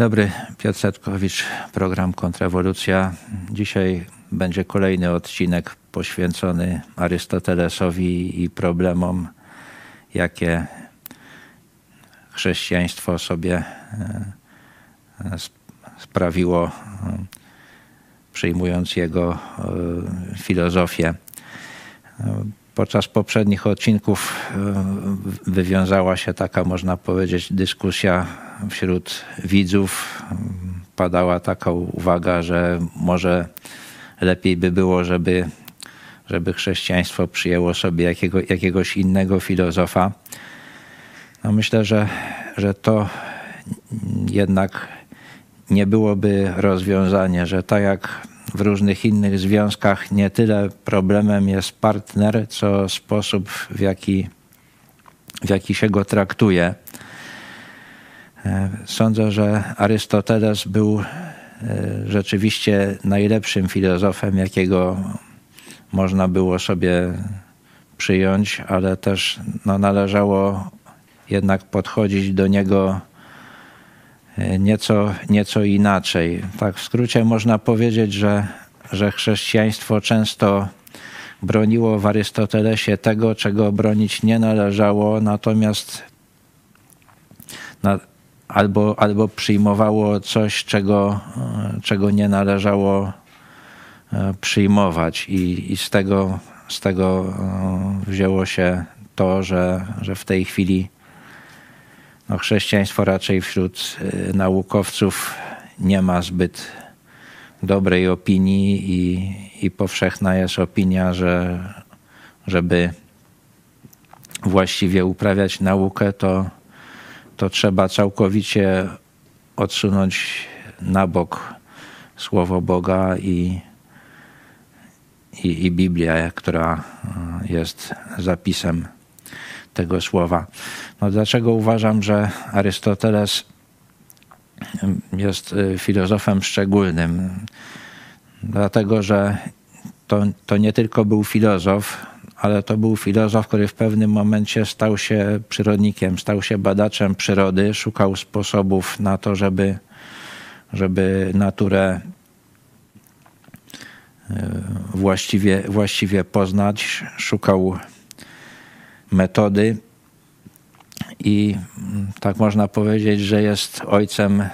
Dobry, Piotr Setkowicz, program Kontrrewolucja. Dzisiaj będzie kolejny odcinek poświęcony Arystotelesowi i problemom, jakie chrześcijaństwo sobie e, sprawiło, e, przyjmując jego e, filozofię. Podczas poprzednich odcinków wywiązała się taka, można powiedzieć, dyskusja wśród widzów. Padała taka uwaga, że może lepiej by było, żeby, żeby chrześcijaństwo przyjęło sobie jakiego, jakiegoś innego filozofa. No myślę, że, że to jednak nie byłoby rozwiązanie, że tak jak w różnych innych związkach nie tyle problemem jest partner, co sposób, w jaki, w jaki się go traktuje. E, sądzę, że Arystoteles był e, rzeczywiście najlepszym filozofem, jakiego można było sobie przyjąć, ale też no, należało jednak podchodzić do niego nieco, nieco inaczej. Tak w skrócie można powiedzieć, że, że chrześcijaństwo często broniło w Arystotelesie tego, czego bronić nie należało, natomiast na, albo, albo przyjmowało coś, czego, e, czego nie należało e, przyjmować. I, i z, tego, z tego wzięło się to, że, że w tej chwili no, chrześcijaństwo raczej wśród y, naukowców nie ma zbyt dobrej opinii i, i powszechna jest opinia, że żeby właściwie uprawiać naukę, to, to trzeba całkowicie odsunąć na bok Słowo Boga i, i, i Biblia, która y, jest zapisem tego słowa. No dlaczego uważam, że Arystoteles jest y, filozofem szczególnym? Dlatego, że to, to nie tylko był filozof, ale to był filozof, który w pewnym momencie stał się przyrodnikiem, stał się badaczem przyrody, szukał sposobów na to, żeby, żeby naturę y, właściwie, właściwie poznać, szukał metody i tak można powiedzieć, że jest ojcem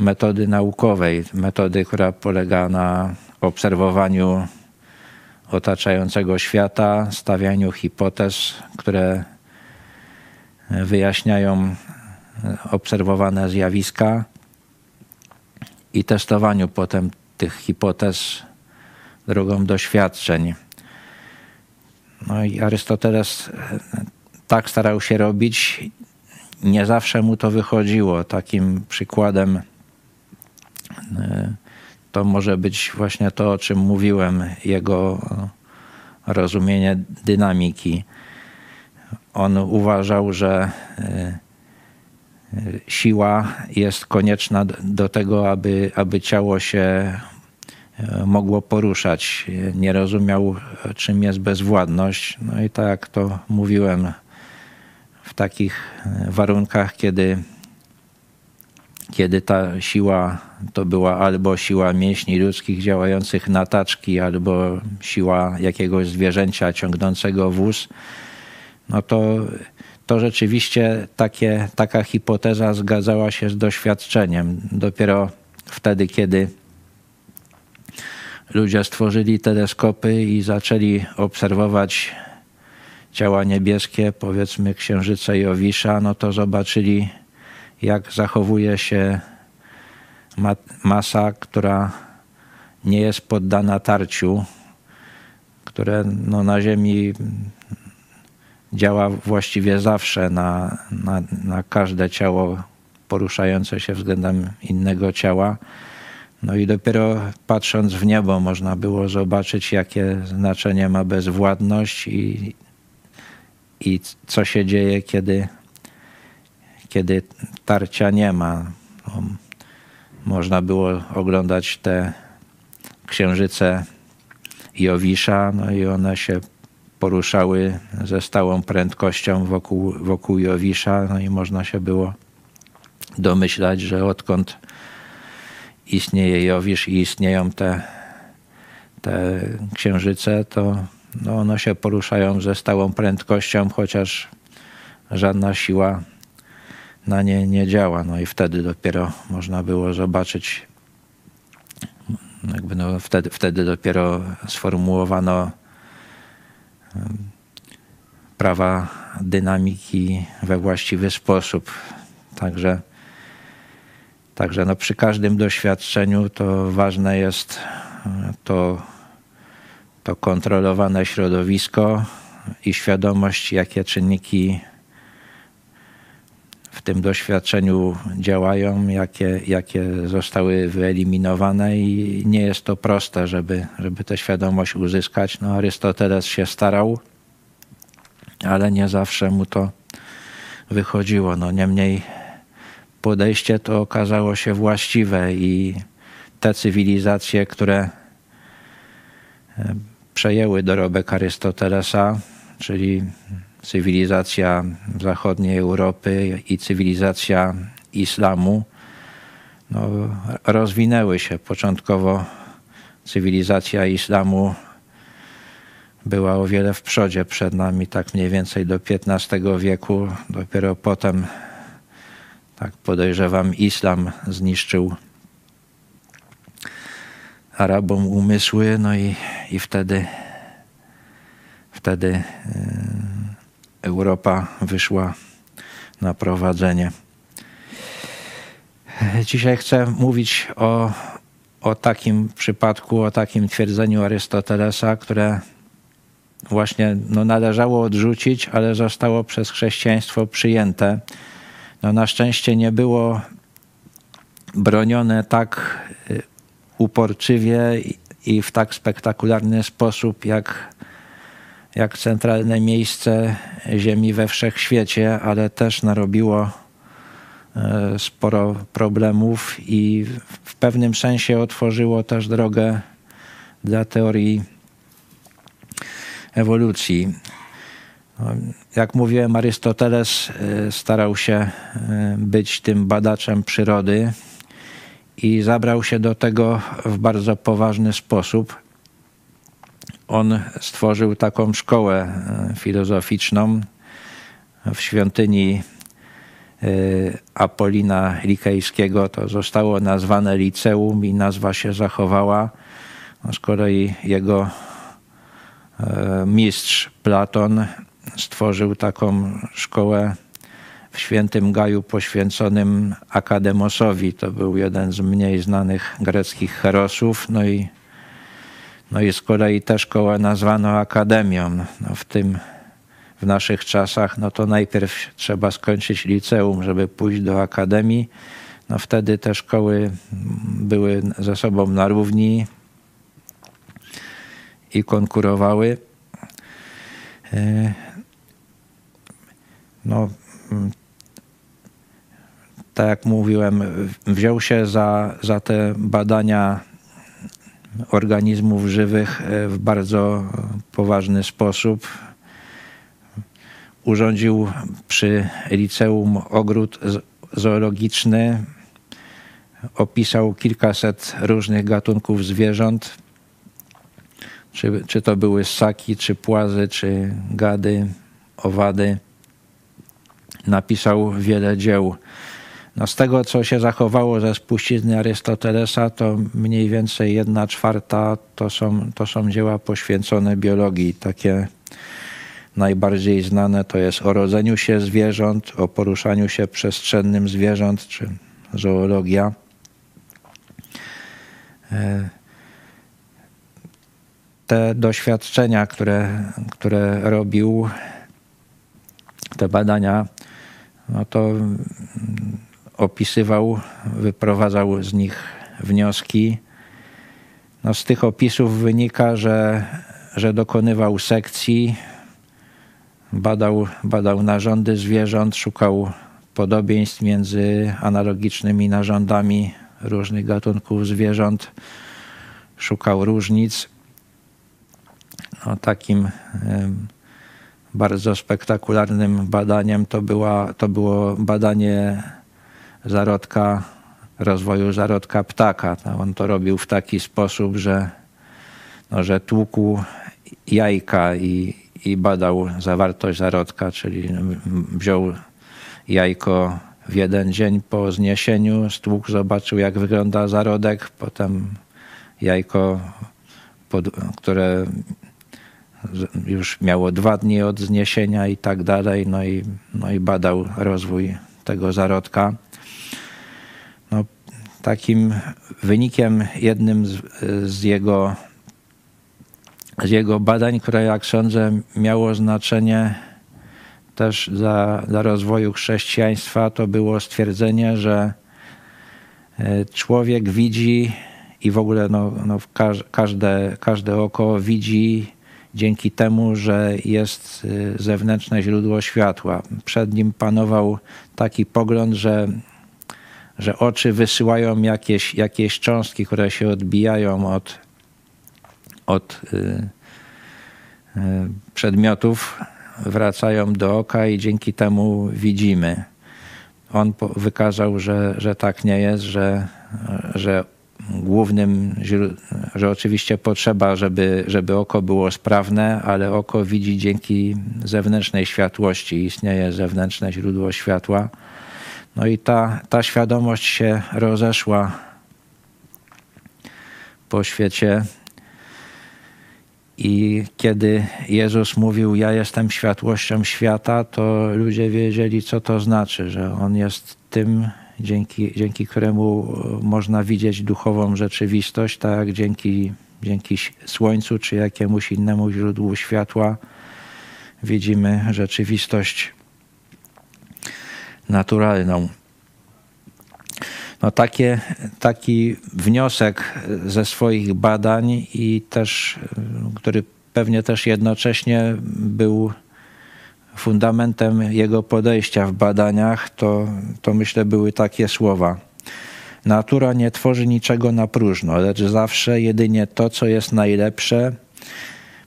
metody naukowej, metody, która polega na obserwowaniu otaczającego świata, stawianiu hipotez, które wyjaśniają obserwowane zjawiska i testowaniu potem tych hipotez drogą doświadczeń. No i Arystoteles e, tak starał się robić. Nie zawsze mu to wychodziło. Takim przykładem e, to może być właśnie to, o czym mówiłem, jego rozumienie dynamiki. On uważał, że e, siła jest konieczna do tego, aby, aby ciało się mogło poruszać. Nie rozumiał, czym jest bezwładność. No i tak jak to mówiłem, w takich warunkach, kiedy, kiedy ta siła to była albo siła mięśni ludzkich działających na taczki, albo siła jakiegoś zwierzęcia ciągnącego wóz, no to, to rzeczywiście takie, taka hipoteza zgadzała się z doświadczeniem. Dopiero wtedy, kiedy ludzie stworzyli teleskopy i zaczęli obserwować ciała niebieskie, powiedzmy Księżyca i Owisza, no to zobaczyli, jak zachowuje się masa, która nie jest poddana tarciu, które no, na Ziemi działa właściwie zawsze na, na, na każde ciało poruszające się względem innego ciała. No i dopiero patrząc w niebo można było zobaczyć, jakie znaczenie ma bezwładność i, i co się dzieje, kiedy, kiedy tarcia nie ma. No, można było oglądać te księżyce Jowisza, no i one się poruszały ze stałą prędkością wokół, wokół Jowisza, no i można się było domyślać, że odkąd istnieje Jowisz i istnieją te, te księżyce, to no one się poruszają ze stałą prędkością, chociaż żadna siła na nie nie działa. No i wtedy dopiero można było zobaczyć, jakby no wtedy, wtedy dopiero sformułowano prawa dynamiki we właściwy sposób. Także, także no przy każdym doświadczeniu to ważne jest to, to kontrolowane środowisko i świadomość, jakie czynniki w tym doświadczeniu działają, jakie, jakie zostały wyeliminowane i nie jest to proste, żeby, żeby tę świadomość uzyskać. No, Arystoteles się starał, ale nie zawsze mu to wychodziło. No, niemniej podejście to okazało się właściwe i te cywilizacje, które e, przejęły dorobek Arystotelesa, czyli cywilizacja zachodniej Europy i cywilizacja islamu no, rozwinęły się. Początkowo cywilizacja islamu była o wiele w przodzie przed nami, tak mniej więcej do XV wieku. Dopiero potem, tak podejrzewam, islam zniszczył Arabom umysły, no i, i wtedy, wtedy yy, Europa wyszła na prowadzenie. Dzisiaj chcę mówić o, o takim przypadku, o takim twierdzeniu Arystotelesa, które właśnie no, należało odrzucić, ale zostało przez chrześcijaństwo przyjęte. No, na szczęście nie było bronione tak y, uporczywie i w tak spektakularny sposób, jak jak centralne miejsce Ziemi we wszechświecie, ale też narobiło e, sporo problemów i w pewnym sensie otworzyło też drogę dla teorii ewolucji. Jak mówiłem, Arystoteles e, starał się e, być tym badaczem przyrody i zabrał się do tego w bardzo poważny sposób on stworzył taką szkołę e, filozoficzną w świątyni Apolina Likejskiego. To zostało nazwane liceum i nazwa się zachowała. No, z kolei jego mistrz Platon stworzył taką szkołę w świętym Gaju poświęconym Akademosowi. To był jeden z mniej znanych greckich herosów. No i no i z kolei ta szkoła nazwano akademią. No w tym, w naszych czasach, no to najpierw trzeba skończyć liceum, żeby pójść do akademii. No wtedy te szkoły były ze sobą na równi i konkurowały. No, tak jak mówiłem, wziął się za, za te badania organizmów żywych e, w bardzo poważny sposób. Urządził przy liceum ogród zoologiczny. Opisał kilkaset różnych gatunków zwierząt. Czy, czy to były ssaki, czy płazy, czy gady, owady. Napisał wiele dzieł no z tego, co się zachowało ze spuścizny Arystotelesa, to mniej więcej jedna czwarta to są, to są dzieła poświęcone biologii. Takie najbardziej znane to jest o rodzeniu się zwierząt, o poruszaniu się przestrzennym zwierząt, czy zoologia. E, te doświadczenia, które, które robił, te badania, no to opisywał, wyprowadzał z nich wnioski. No z tych opisów wynika, że, że dokonywał sekcji, badał, badał narządy zwierząt, szukał podobieństw między analogicznymi narządami różnych gatunków zwierząt, szukał różnic. No, takim bardzo spektakularnym badaniem to, była, to było badanie zarodka, rozwoju zarodka ptaka. On to robił w taki sposób, że, no, że tłukł jajka i, i badał zawartość zarodka, czyli wziął jajko w jeden dzień po zniesieniu, stłukł, zobaczył jak wygląda zarodek, potem jajko, które już miało dwa dni od zniesienia i tak dalej, no i, no i badał rozwój tego zarodka. No, takim wynikiem jednym z, z, jego, z jego badań, które jak sądzę miało znaczenie też dla, dla rozwoju chrześcijaństwa, to było stwierdzenie, że e, człowiek widzi i w ogóle no, no każde, każde oko widzi dzięki temu, że jest y, zewnętrzne źródło światła. Przed nim panował taki pogląd, że, że oczy wysyłają jakieś, jakieś cząstki, które się odbijają od, od y, y, przedmiotów, wracają do oka i dzięki temu widzimy. On wykazał, że, że tak nie jest, że, że głównym, że oczywiście potrzeba, żeby, żeby oko było sprawne, ale oko widzi dzięki zewnętrznej światłości. Istnieje zewnętrzne źródło światła. No i ta, ta świadomość się rozeszła po świecie. I kiedy Jezus mówił, Ja jestem światłością świata, to ludzie wiedzieli, co to znaczy, że On jest tym, dzięki, dzięki któremu e, można widzieć duchową rzeczywistość, tak dzięki, dzięki słońcu czy jakiemuś innemu źródłu światła widzimy rzeczywistość naturalną. No takie, taki wniosek ze swoich badań i też, e, który pewnie też jednocześnie był fundamentem jego podejścia w badaniach, to, to myślę były takie słowa. Natura nie tworzy niczego na próżno, lecz zawsze jedynie to, co jest najlepsze,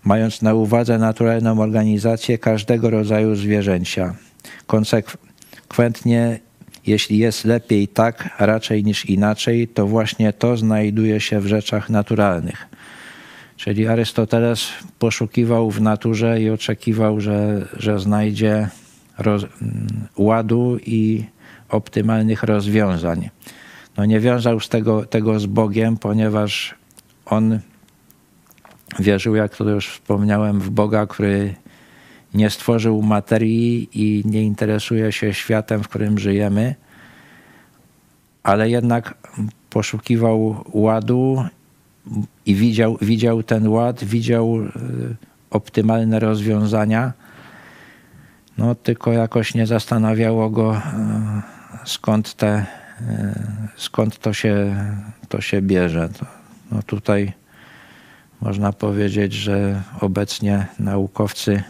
mając na uwadze naturalną organizację każdego rodzaju zwierzęcia. Konsekwentnie, jeśli jest lepiej tak, raczej niż inaczej, to właśnie to znajduje się w rzeczach naturalnych. Czyli Arystoteles poszukiwał w naturze i oczekiwał, że, że znajdzie roz, ładu i optymalnych rozwiązań. No nie wiązał z tego, tego z Bogiem, ponieważ on wierzył, jak to już wspomniałem, w Boga, który nie stworzył materii i nie interesuje się światem, w którym żyjemy, ale jednak poszukiwał ładu i widział, widział ten ład, widział e, optymalne rozwiązania, no tylko jakoś nie zastanawiało go, e, skąd, te, e, skąd to, się, to się bierze. No tutaj można powiedzieć, że obecnie naukowcy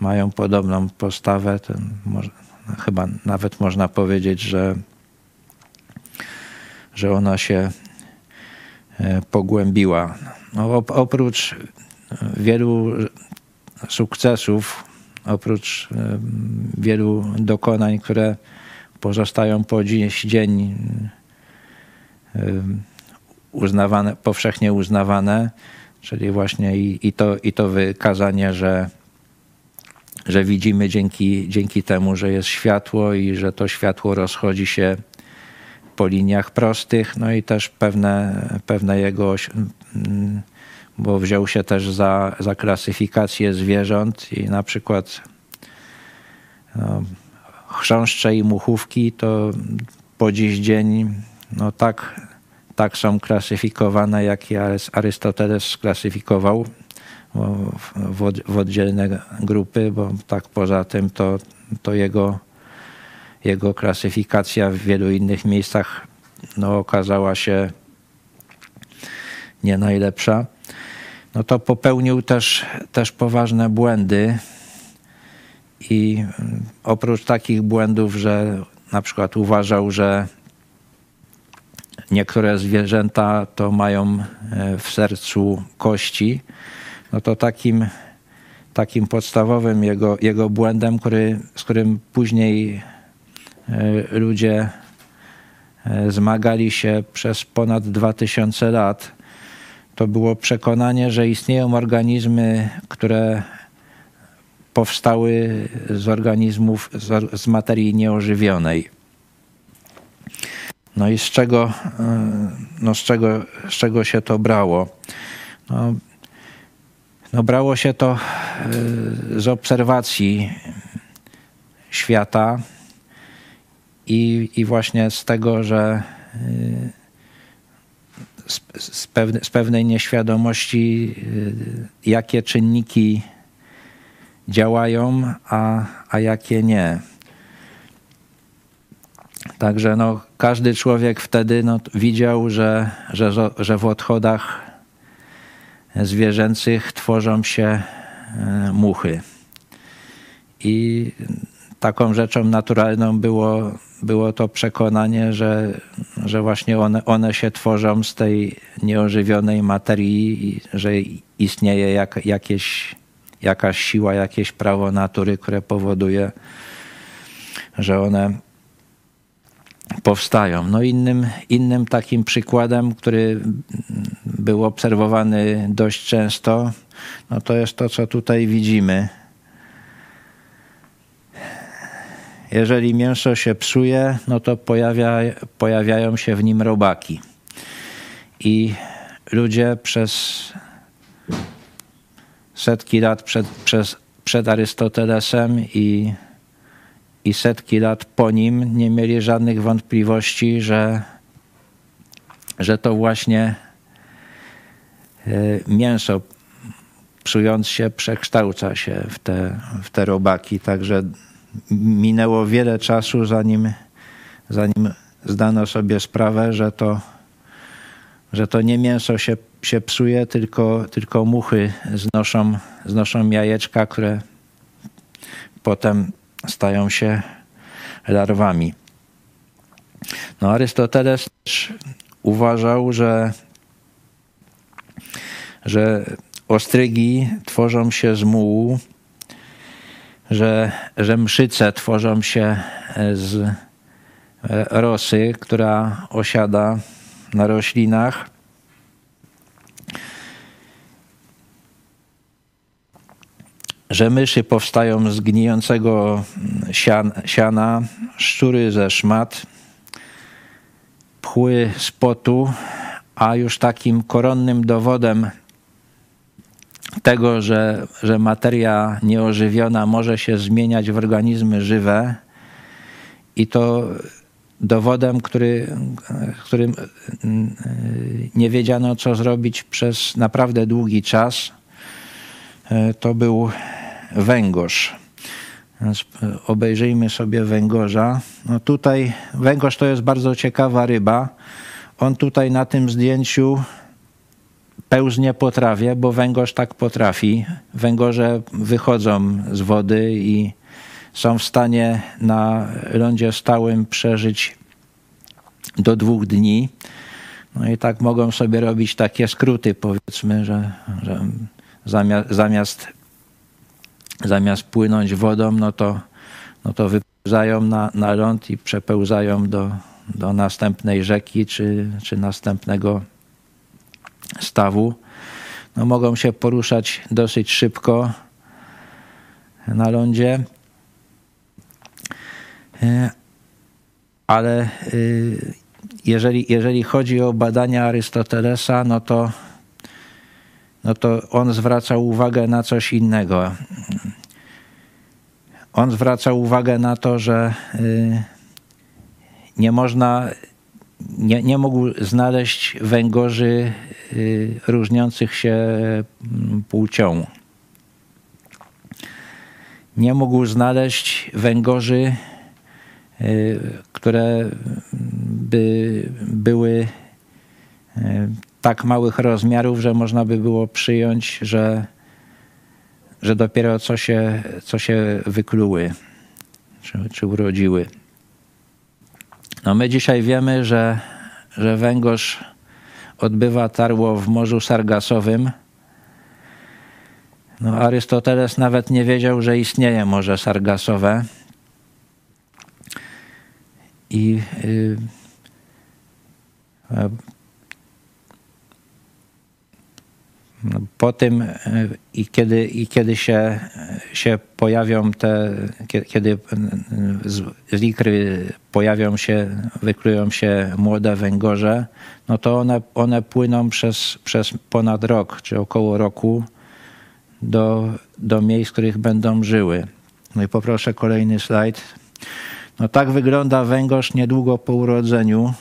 mają podobną postawę. Może, chyba nawet można powiedzieć, że, że ona się pogłębiła. No, oprócz wielu sukcesów, oprócz e, wielu dokonań, które pozostają po dziś dzień e, uznawane, powszechnie uznawane, czyli właśnie i, i, to, i to wykazanie, że, że widzimy dzięki, dzięki temu, że jest światło i że to światło rozchodzi się po liniach prostych, no i też pewne, pewne jego, bo wziął się też za, za klasyfikację zwierząt i na przykład no, chrząszcze i muchówki to po dziś dzień no tak, tak są klasyfikowane, jak Arystoteles sklasyfikował w, w oddzielne grupy, bo tak poza tym to, to jego jego klasyfikacja w wielu innych miejscach no, okazała się nie najlepsza. No to popełnił też, też poważne błędy i mm, oprócz takich błędów, że na przykład uważał, że niektóre zwierzęta to mają e, w sercu kości, no to takim, takim podstawowym jego, jego błędem, który, z którym później ludzie zmagali się przez ponad 2000 lat, to było przekonanie, że istnieją organizmy, które powstały z organizmów, z materii nieożywionej. No i z czego, no z czego, z czego się to brało? No, no brało się to z obserwacji świata i, i właśnie z tego, że z, z, pewne, z pewnej nieświadomości, jakie czynniki działają, a, a jakie nie. Także no, każdy człowiek wtedy no, widział, że, że, że w odchodach zwierzęcych tworzą się e, muchy. I taką rzeczą naturalną było, było to przekonanie, że, że właśnie one, one się tworzą z tej nieożywionej materii, że istnieje jak, jakieś, jakaś siła, jakieś prawo natury, które powoduje, że one powstają. No innym, innym takim przykładem, który był obserwowany dość często, no to jest to, co tutaj widzimy. Jeżeli mięso się psuje, no to pojawia, pojawiają się w nim robaki. I ludzie przez setki lat przed, przez, przed Arystotelesem i i setki lat po nim nie mieli żadnych wątpliwości, że, że to właśnie e, mięso psując się przekształca się w te, w te robaki. Także minęło wiele czasu, zanim, zanim zdano sobie sprawę, że to, że to nie mięso się, się psuje, tylko, tylko muchy znoszą, znoszą jajeczka, które potem stają się larwami. No, Arystoteles też uważał, że, że ostrygi tworzą się z mułu, że, że mszyce tworzą się z rosy, która osiada na roślinach. że myszy powstają z gnijącego sian, siana, szczury ze szmat, pchły z potu, a już takim koronnym dowodem tego, że, że materia nieożywiona może się zmieniać w organizmy żywe i to dowodem, który, którym nie wiedziano, co zrobić przez naprawdę długi czas, to był węgorz. Więc obejrzyjmy sobie węgorza. No tutaj węgorz to jest bardzo ciekawa ryba. On tutaj na tym zdjęciu pełznie po trawie, bo węgorz tak potrafi. Węgorze wychodzą z wody i są w stanie na lądzie stałym przeżyć do dwóch dni. No i tak mogą sobie robić takie skróty, powiedzmy, że, że zamiast, zamiast zamiast płynąć wodą, no to, no to wypełzają na, na ląd i przepełzają do, do następnej rzeki czy, czy następnego stawu. No, mogą się poruszać dosyć szybko na lądzie, e, ale y, jeżeli, jeżeli chodzi o badania Arystotelesa, no to no to on zwracał uwagę na coś innego. On zwracał uwagę na to, że y, nie można, nie, nie mógł znaleźć węgorzy y, różniących się mm, płcią. Nie mógł znaleźć węgorzy, y, które by były tak małych rozmiarów, że można by było przyjąć, że, że dopiero co się, co się wykluły, czy, czy urodziły. No my dzisiaj wiemy, że, że węgorz odbywa tarło w Morzu Sargasowym. No, Arystoteles nawet nie wiedział, że istnieje Morze Sargasowe. i y, no, po tym i kiedy, i kiedy się, się pojawią te, kiedy z, z ikry pojawią się, wyklują się młode węgorze, no to one, one płyną przez, przez ponad rok, czy około roku do, do miejsc, w których będą żyły. No i poproszę kolejny slajd. No tak wygląda węgorz niedługo po urodzeniu.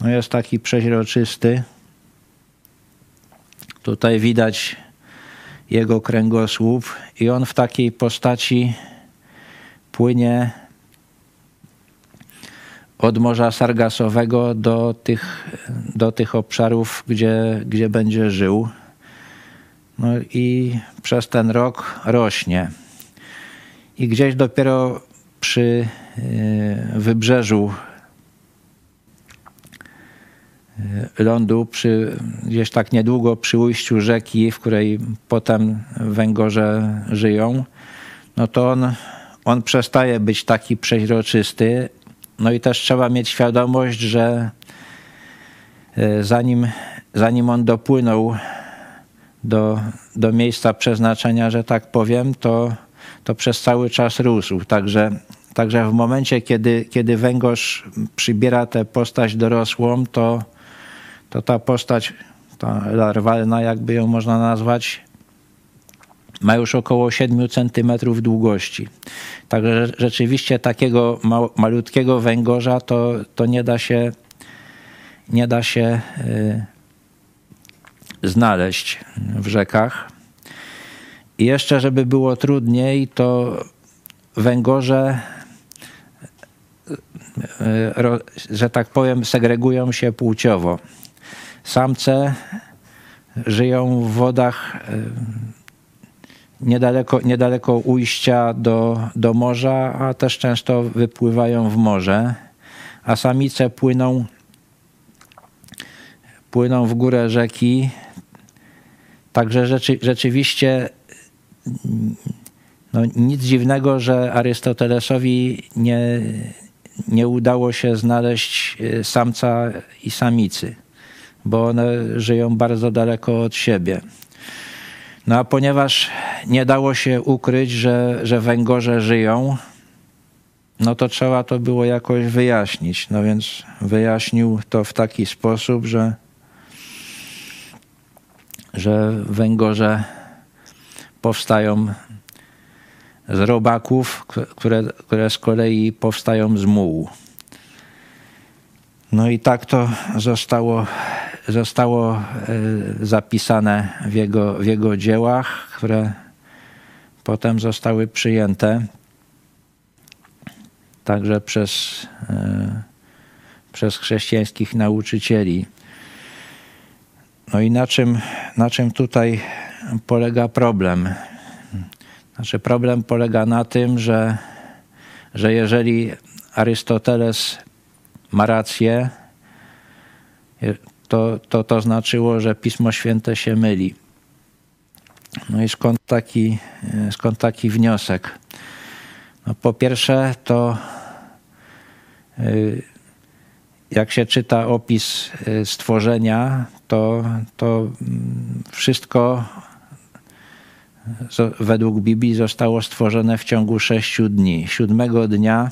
No jest taki przeźroczysty. Tutaj widać jego kręgosłup i on w takiej postaci płynie od Morza Sargasowego do tych, do tych obszarów, gdzie, gdzie będzie żył. No i przez ten rok rośnie. I gdzieś dopiero przy e, wybrzeżu lądu, przy, gdzieś tak niedługo przy ujściu rzeki, w której potem węgorze żyją, no to on, on przestaje być taki przeźroczysty. No i też trzeba mieć świadomość, że e, zanim, zanim on dopłynął do, do miejsca przeznaczenia, że tak powiem, to, to przez cały czas rósł. Także, także w momencie, kiedy, kiedy węgorz przybiera tę postać dorosłą, to, to ta postać, ta larwalna, jakby ją można nazwać, ma już około 7 cm długości. Także rzeczywiście takiego malutkiego węgorza to, to nie da się, nie da się y, znaleźć w rzekach. I jeszcze, żeby było trudniej, to węgorze, e, że tak powiem, segregują się płciowo. Samce żyją w wodach e, niedaleko, niedaleko ujścia do, do morza, a też często wypływają w morze, a samice płyną, płyną w górę rzeki. Także rzeczy, rzeczywiście no, nic dziwnego, że Arystotelesowi nie, nie udało się znaleźć e, samca i samicy, bo one żyją bardzo daleko od siebie. No a ponieważ nie dało się ukryć, że, że węgorze żyją, no to trzeba to było jakoś wyjaśnić. No więc wyjaśnił to w taki sposób, że że węgorze powstają z robaków, które, które z kolei powstają z mułu. No i tak to zostało, zostało e, zapisane w jego, w jego dziełach, które potem zostały przyjęte także przez, e, przez chrześcijańskich nauczycieli. No i na czym, na czym tutaj polega problem? Znaczy problem polega na tym, że, że jeżeli Arystoteles ma rację, to, to to znaczyło, że Pismo Święte się myli. No i skąd taki, skąd taki wniosek? No po pierwsze, to y, jak się czyta opis y, stworzenia, to, to mm, wszystko według Biblii zostało stworzone w ciągu sześciu dni. Siódmego dnia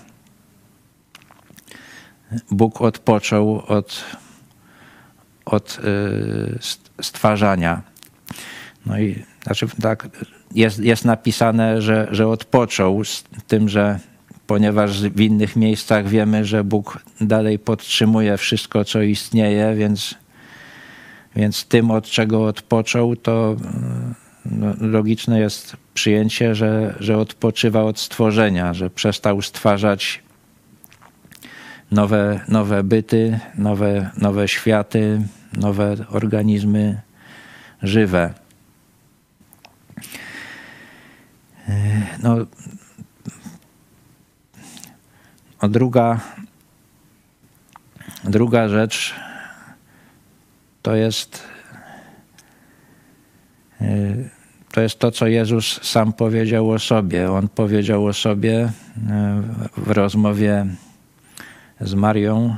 Bóg odpoczął od, od y, stwarzania. No i znaczy tak, jest, jest napisane, że, że odpoczął z tym, że ponieważ w innych miejscach wiemy, że Bóg dalej podtrzymuje wszystko, co istnieje, więc, więc tym, od czego odpoczął, to no, logiczne jest przyjęcie, że, że odpoczywa od stworzenia, że przestał stwarzać nowe, nowe byty, nowe, nowe światy, nowe organizmy żywe. No, a druga, druga rzecz to jest, to jest to, co Jezus sam powiedział o sobie. On powiedział o sobie y, w rozmowie z Marią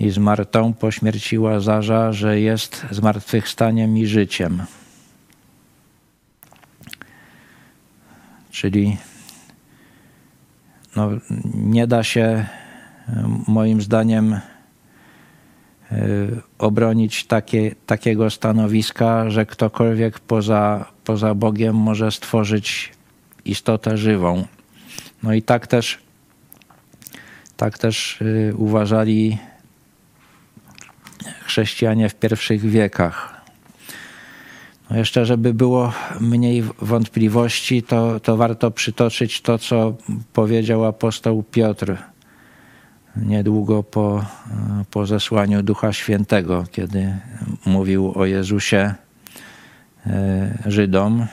i z Martą po śmierci Łazarza, że jest zmartwychwstaniem i życiem. Czyli no, nie da się moim zdaniem e, obronić takie, takiego stanowiska, że ktokolwiek poza, poza Bogiem może stworzyć istotę żywą. No i tak też, tak też e, uważali chrześcijanie w pierwszych wiekach. No jeszcze, żeby było mniej wątpliwości, to, to warto przytoczyć to, co powiedział apostoł Piotr niedługo po, po zesłaniu Ducha Świętego, kiedy mówił o Jezusie e, Żydom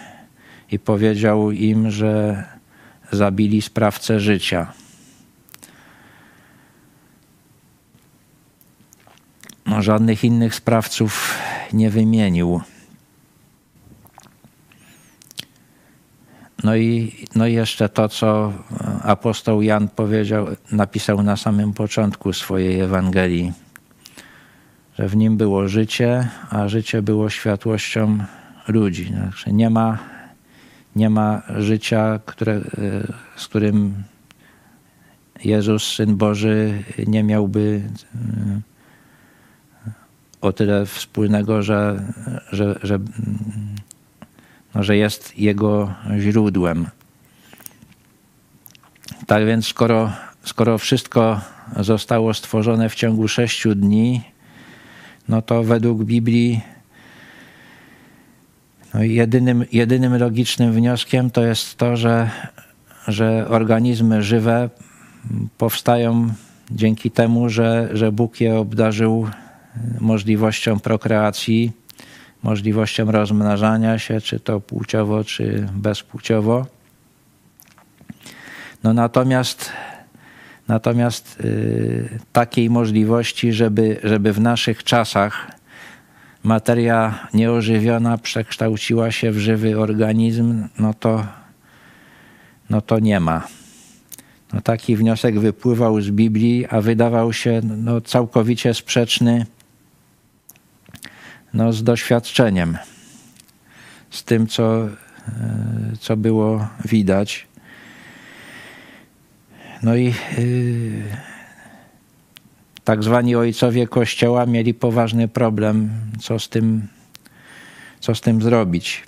i powiedział im, że zabili sprawcę życia. Żadnych innych sprawców nie wymienił. No i, no i jeszcze to, co apostoł Jan powiedział, napisał na samym początku swojej Ewangelii, że w nim było życie, a życie było światłością ludzi. Znaczy nie ma, nie ma życia, które, z którym Jezus, Syn Boży, nie miałby o tyle wspólnego, że, że, że no, że jest jego źródłem. Tak więc, skoro, skoro wszystko zostało stworzone w ciągu sześciu dni, no to według Biblii no jedynym, jedynym logicznym wnioskiem to jest to, że, że organizmy żywe powstają dzięki temu, że, że Bóg je obdarzył możliwością prokreacji możliwością rozmnażania się, czy to płciowo, czy bezpłciowo. No natomiast natomiast y, takiej możliwości, żeby, żeby w naszych czasach materia nieożywiona przekształciła się w żywy organizm, no to, no to nie ma. No taki wniosek wypływał z Biblii, a wydawał się no, całkowicie sprzeczny no, z doświadczeniem, z tym, co, e, co było widać. No i yy, tak zwani ojcowie Kościoła mieli poważny problem, co z tym, co z tym zrobić.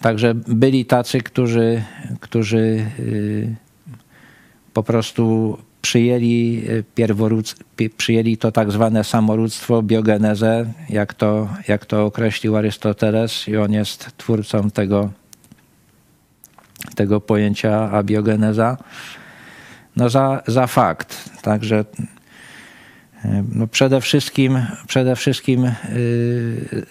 Także byli tacy, którzy, którzy yy, po prostu przyjęli, e, przyjęli to tak zwane samorództwo, biogenezę, jak to, jak to określił Arystoteles i on jest twórcą tego, tego pojęcia abiogeneza, no za, za fakt. Także e, no przede wszystkim, przede wszystkim yy,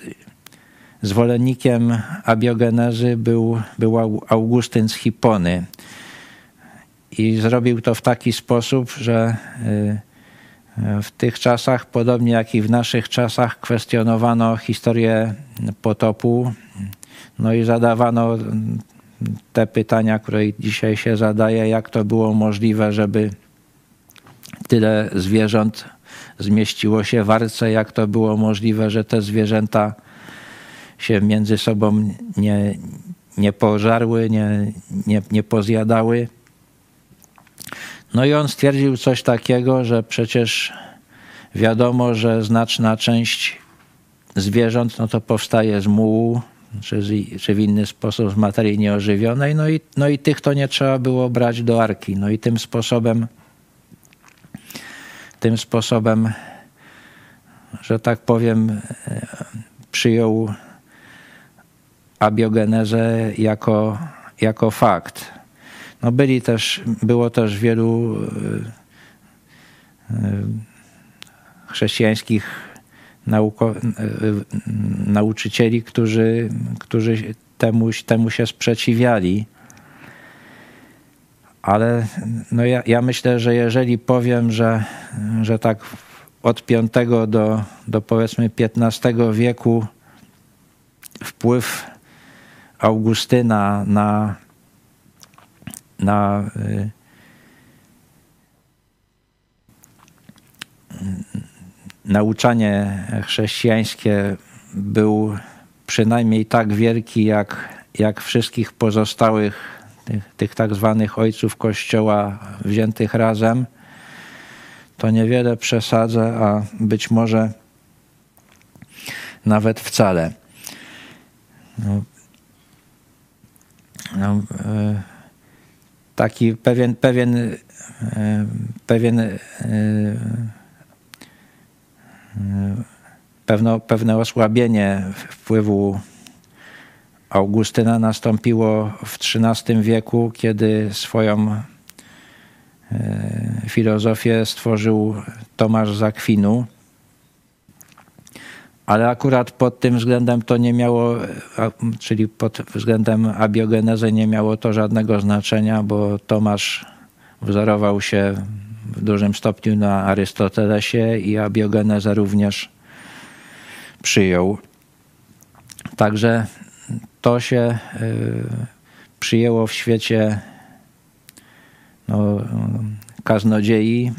zwolennikiem abiogenezy był, był Augustyn z Hipony. I zrobił to w taki sposób, że y, w tych czasach, podobnie jak i w naszych czasach, kwestionowano historię potopu. No i zadawano te pytania, które dzisiaj się zadaje, jak to było możliwe, żeby tyle zwierząt zmieściło się w arce, jak to było możliwe, że te zwierzęta się między sobą nie, nie pożarły, nie, nie, nie pozjadały. No i on stwierdził coś takiego, że przecież wiadomo, że znaczna część zwierząt no to powstaje z mułu, czy, z, czy w inny sposób z materii nieożywionej, no i, no i tych to nie trzeba było brać do arki. No i tym sposobem, tym sposobem, że tak powiem, przyjął abiogenezę jako, jako fakt. No byli też, było też wielu e, e, chrześcijańskich nauko, e, nauczycieli, którzy, którzy temu, temu się sprzeciwiali. Ale no ja, ja myślę, że jeżeli powiem, że, że tak od V do, do powiedzmy XV wieku wpływ Augustyna na na y, nauczanie chrześcijańskie był przynajmniej tak wielki jak, jak wszystkich pozostałych tych, tych tak zwanych ojców Kościoła wziętych razem, to niewiele przesadzę, a być może nawet wcale. No, no, y, taki pewien, pewien, e, pewien e, pewno, pewne osłabienie wpływu Augustyna nastąpiło w XIII wieku, kiedy swoją filozofię stworzył Tomasz Zakwinu ale akurat pod tym względem to nie miało, czyli pod względem abiogenezy nie miało to żadnego znaczenia, bo Tomasz wzorował się w dużym stopniu na Arystotelesie i abiogenezę również przyjął. Także to się y, przyjęło w świecie no, kaznodziei,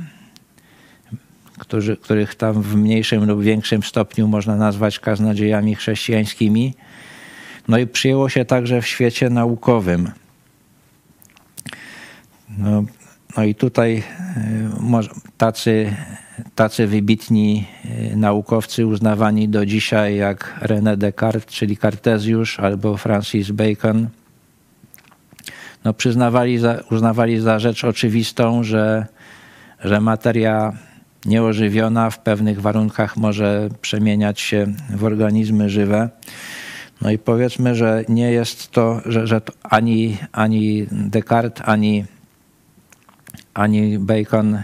którzy, których tam w mniejszym lub większym stopniu można nazwać kaznodziejami chrześcijańskimi. No i przyjęło się także w świecie naukowym. No, no i tutaj e, tacy, tacy wybitni e, naukowcy uznawani do dzisiaj jak René Descartes, czyli Kartezjusz albo Francis Bacon, no przyznawali za, uznawali za rzecz oczywistą, że, że materia nieożywiona w pewnych warunkach może przemieniać się w organizmy żywe. No i powiedzmy, że nie jest to, że, że to ani, ani Descartes, ani, ani Bacon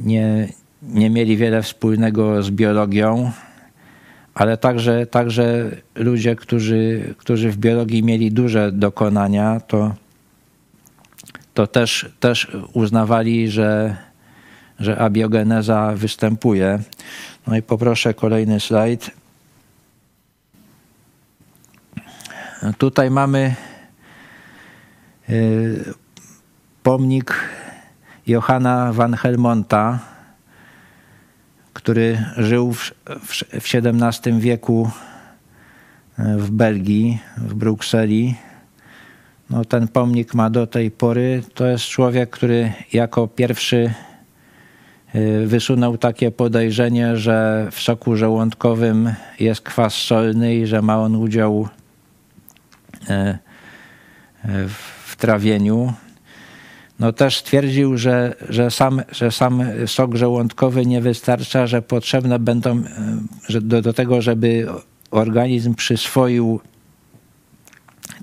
nie, nie mieli wiele wspólnego z biologią, ale także, także ludzie, którzy, którzy w biologii mieli duże dokonania, to, to też, też uznawali, że że abiogeneza występuje. No i poproszę kolejny slajd. Tutaj mamy y, pomnik Johanna van Helmonta, który żył w, XVII wieku y, w Belgii, w Brukseli. No, ten pomnik ma do tej pory. To jest człowiek, który jako pierwszy wysunął takie podejrzenie, że w soku żołądkowym jest kwas solny i że ma on udział y, y, w trawieniu. No też stwierdził, że, że, sam, że sam sok żołądkowy nie wystarcza, że potrzebne będą że do, do tego, żeby organizm przyswoił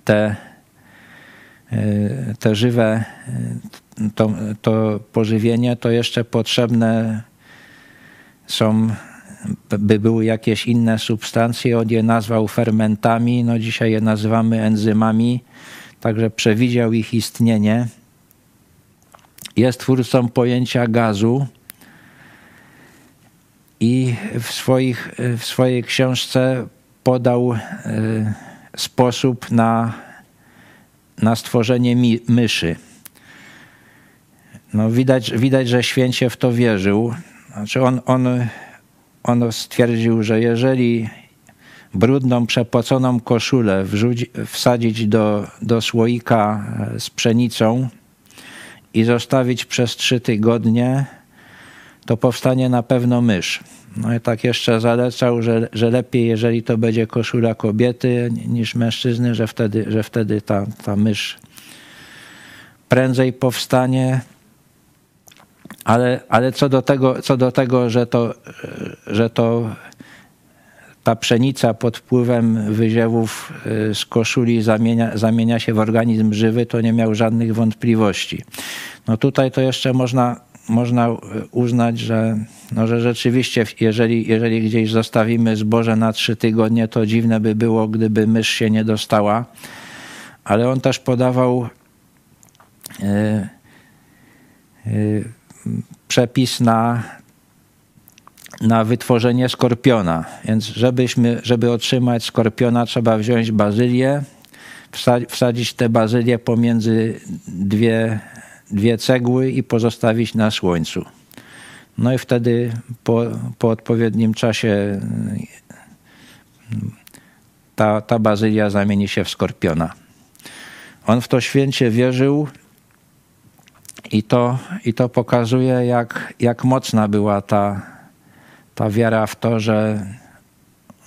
te, te żywe to, to pożywienie, to jeszcze potrzebne są, by były jakieś inne substancje. On je nazwał fermentami, no dzisiaj je nazywamy enzymami, także przewidział ich istnienie. Jest twórcą pojęcia gazu i w, swoich, w swojej książce podał e, sposób na, na stworzenie mi, myszy. No widać, widać, że święcie w to wierzył. Znaczy on, on, on stwierdził, że jeżeli brudną, przepoconą koszulę wrzuci, wsadzić do, do słoika e, z pszenicą i zostawić przez trzy tygodnie, to powstanie na pewno mysz. No i tak jeszcze zalecał, że, że lepiej, jeżeli to będzie koszula kobiety niż mężczyzny, że wtedy, że wtedy ta, ta mysz prędzej powstanie. Ale, ale co, do tego, co do tego, że to, że to ta pszenica pod wpływem wyziewów y, z koszuli zamienia, zamienia się w organizm żywy, to nie miał żadnych wątpliwości. No tutaj to jeszcze można, można uznać, że, no, że rzeczywiście, jeżeli, jeżeli gdzieś zostawimy zboże na trzy tygodnie, to dziwne by było, gdyby mysz się nie dostała. Ale on też podawał. Yy, yy, przepis na, na wytworzenie skorpiona. Więc żebyśmy, żeby otrzymać skorpiona, trzeba wziąć bazylię, wsadzić tę bazylię pomiędzy dwie, dwie cegły i pozostawić na słońcu. No i wtedy po, po odpowiednim czasie ta, ta bazylia zamieni się w skorpiona. On w to święcie wierzył i to, i to pokazuje, jak, jak mocna była ta, ta wiara w to, że,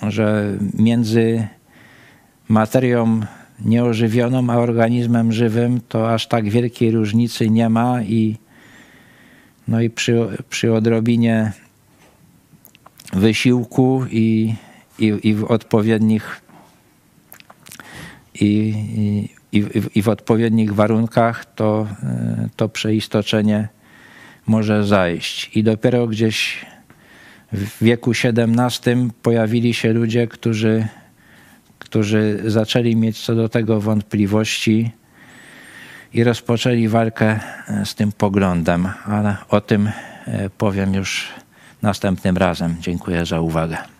że między materią nieożywioną a organizmem żywym to aż tak wielkiej różnicy nie ma i, no i przy, przy odrobinie wysiłku i, i, i w odpowiednich i, i, i w odpowiednich warunkach to, to przeistoczenie może zajść. I dopiero gdzieś w wieku XVII pojawili się ludzie, którzy, którzy zaczęli mieć co do tego wątpliwości i rozpoczęli walkę z tym poglądem, ale o tym powiem już następnym razem. Dziękuję za uwagę.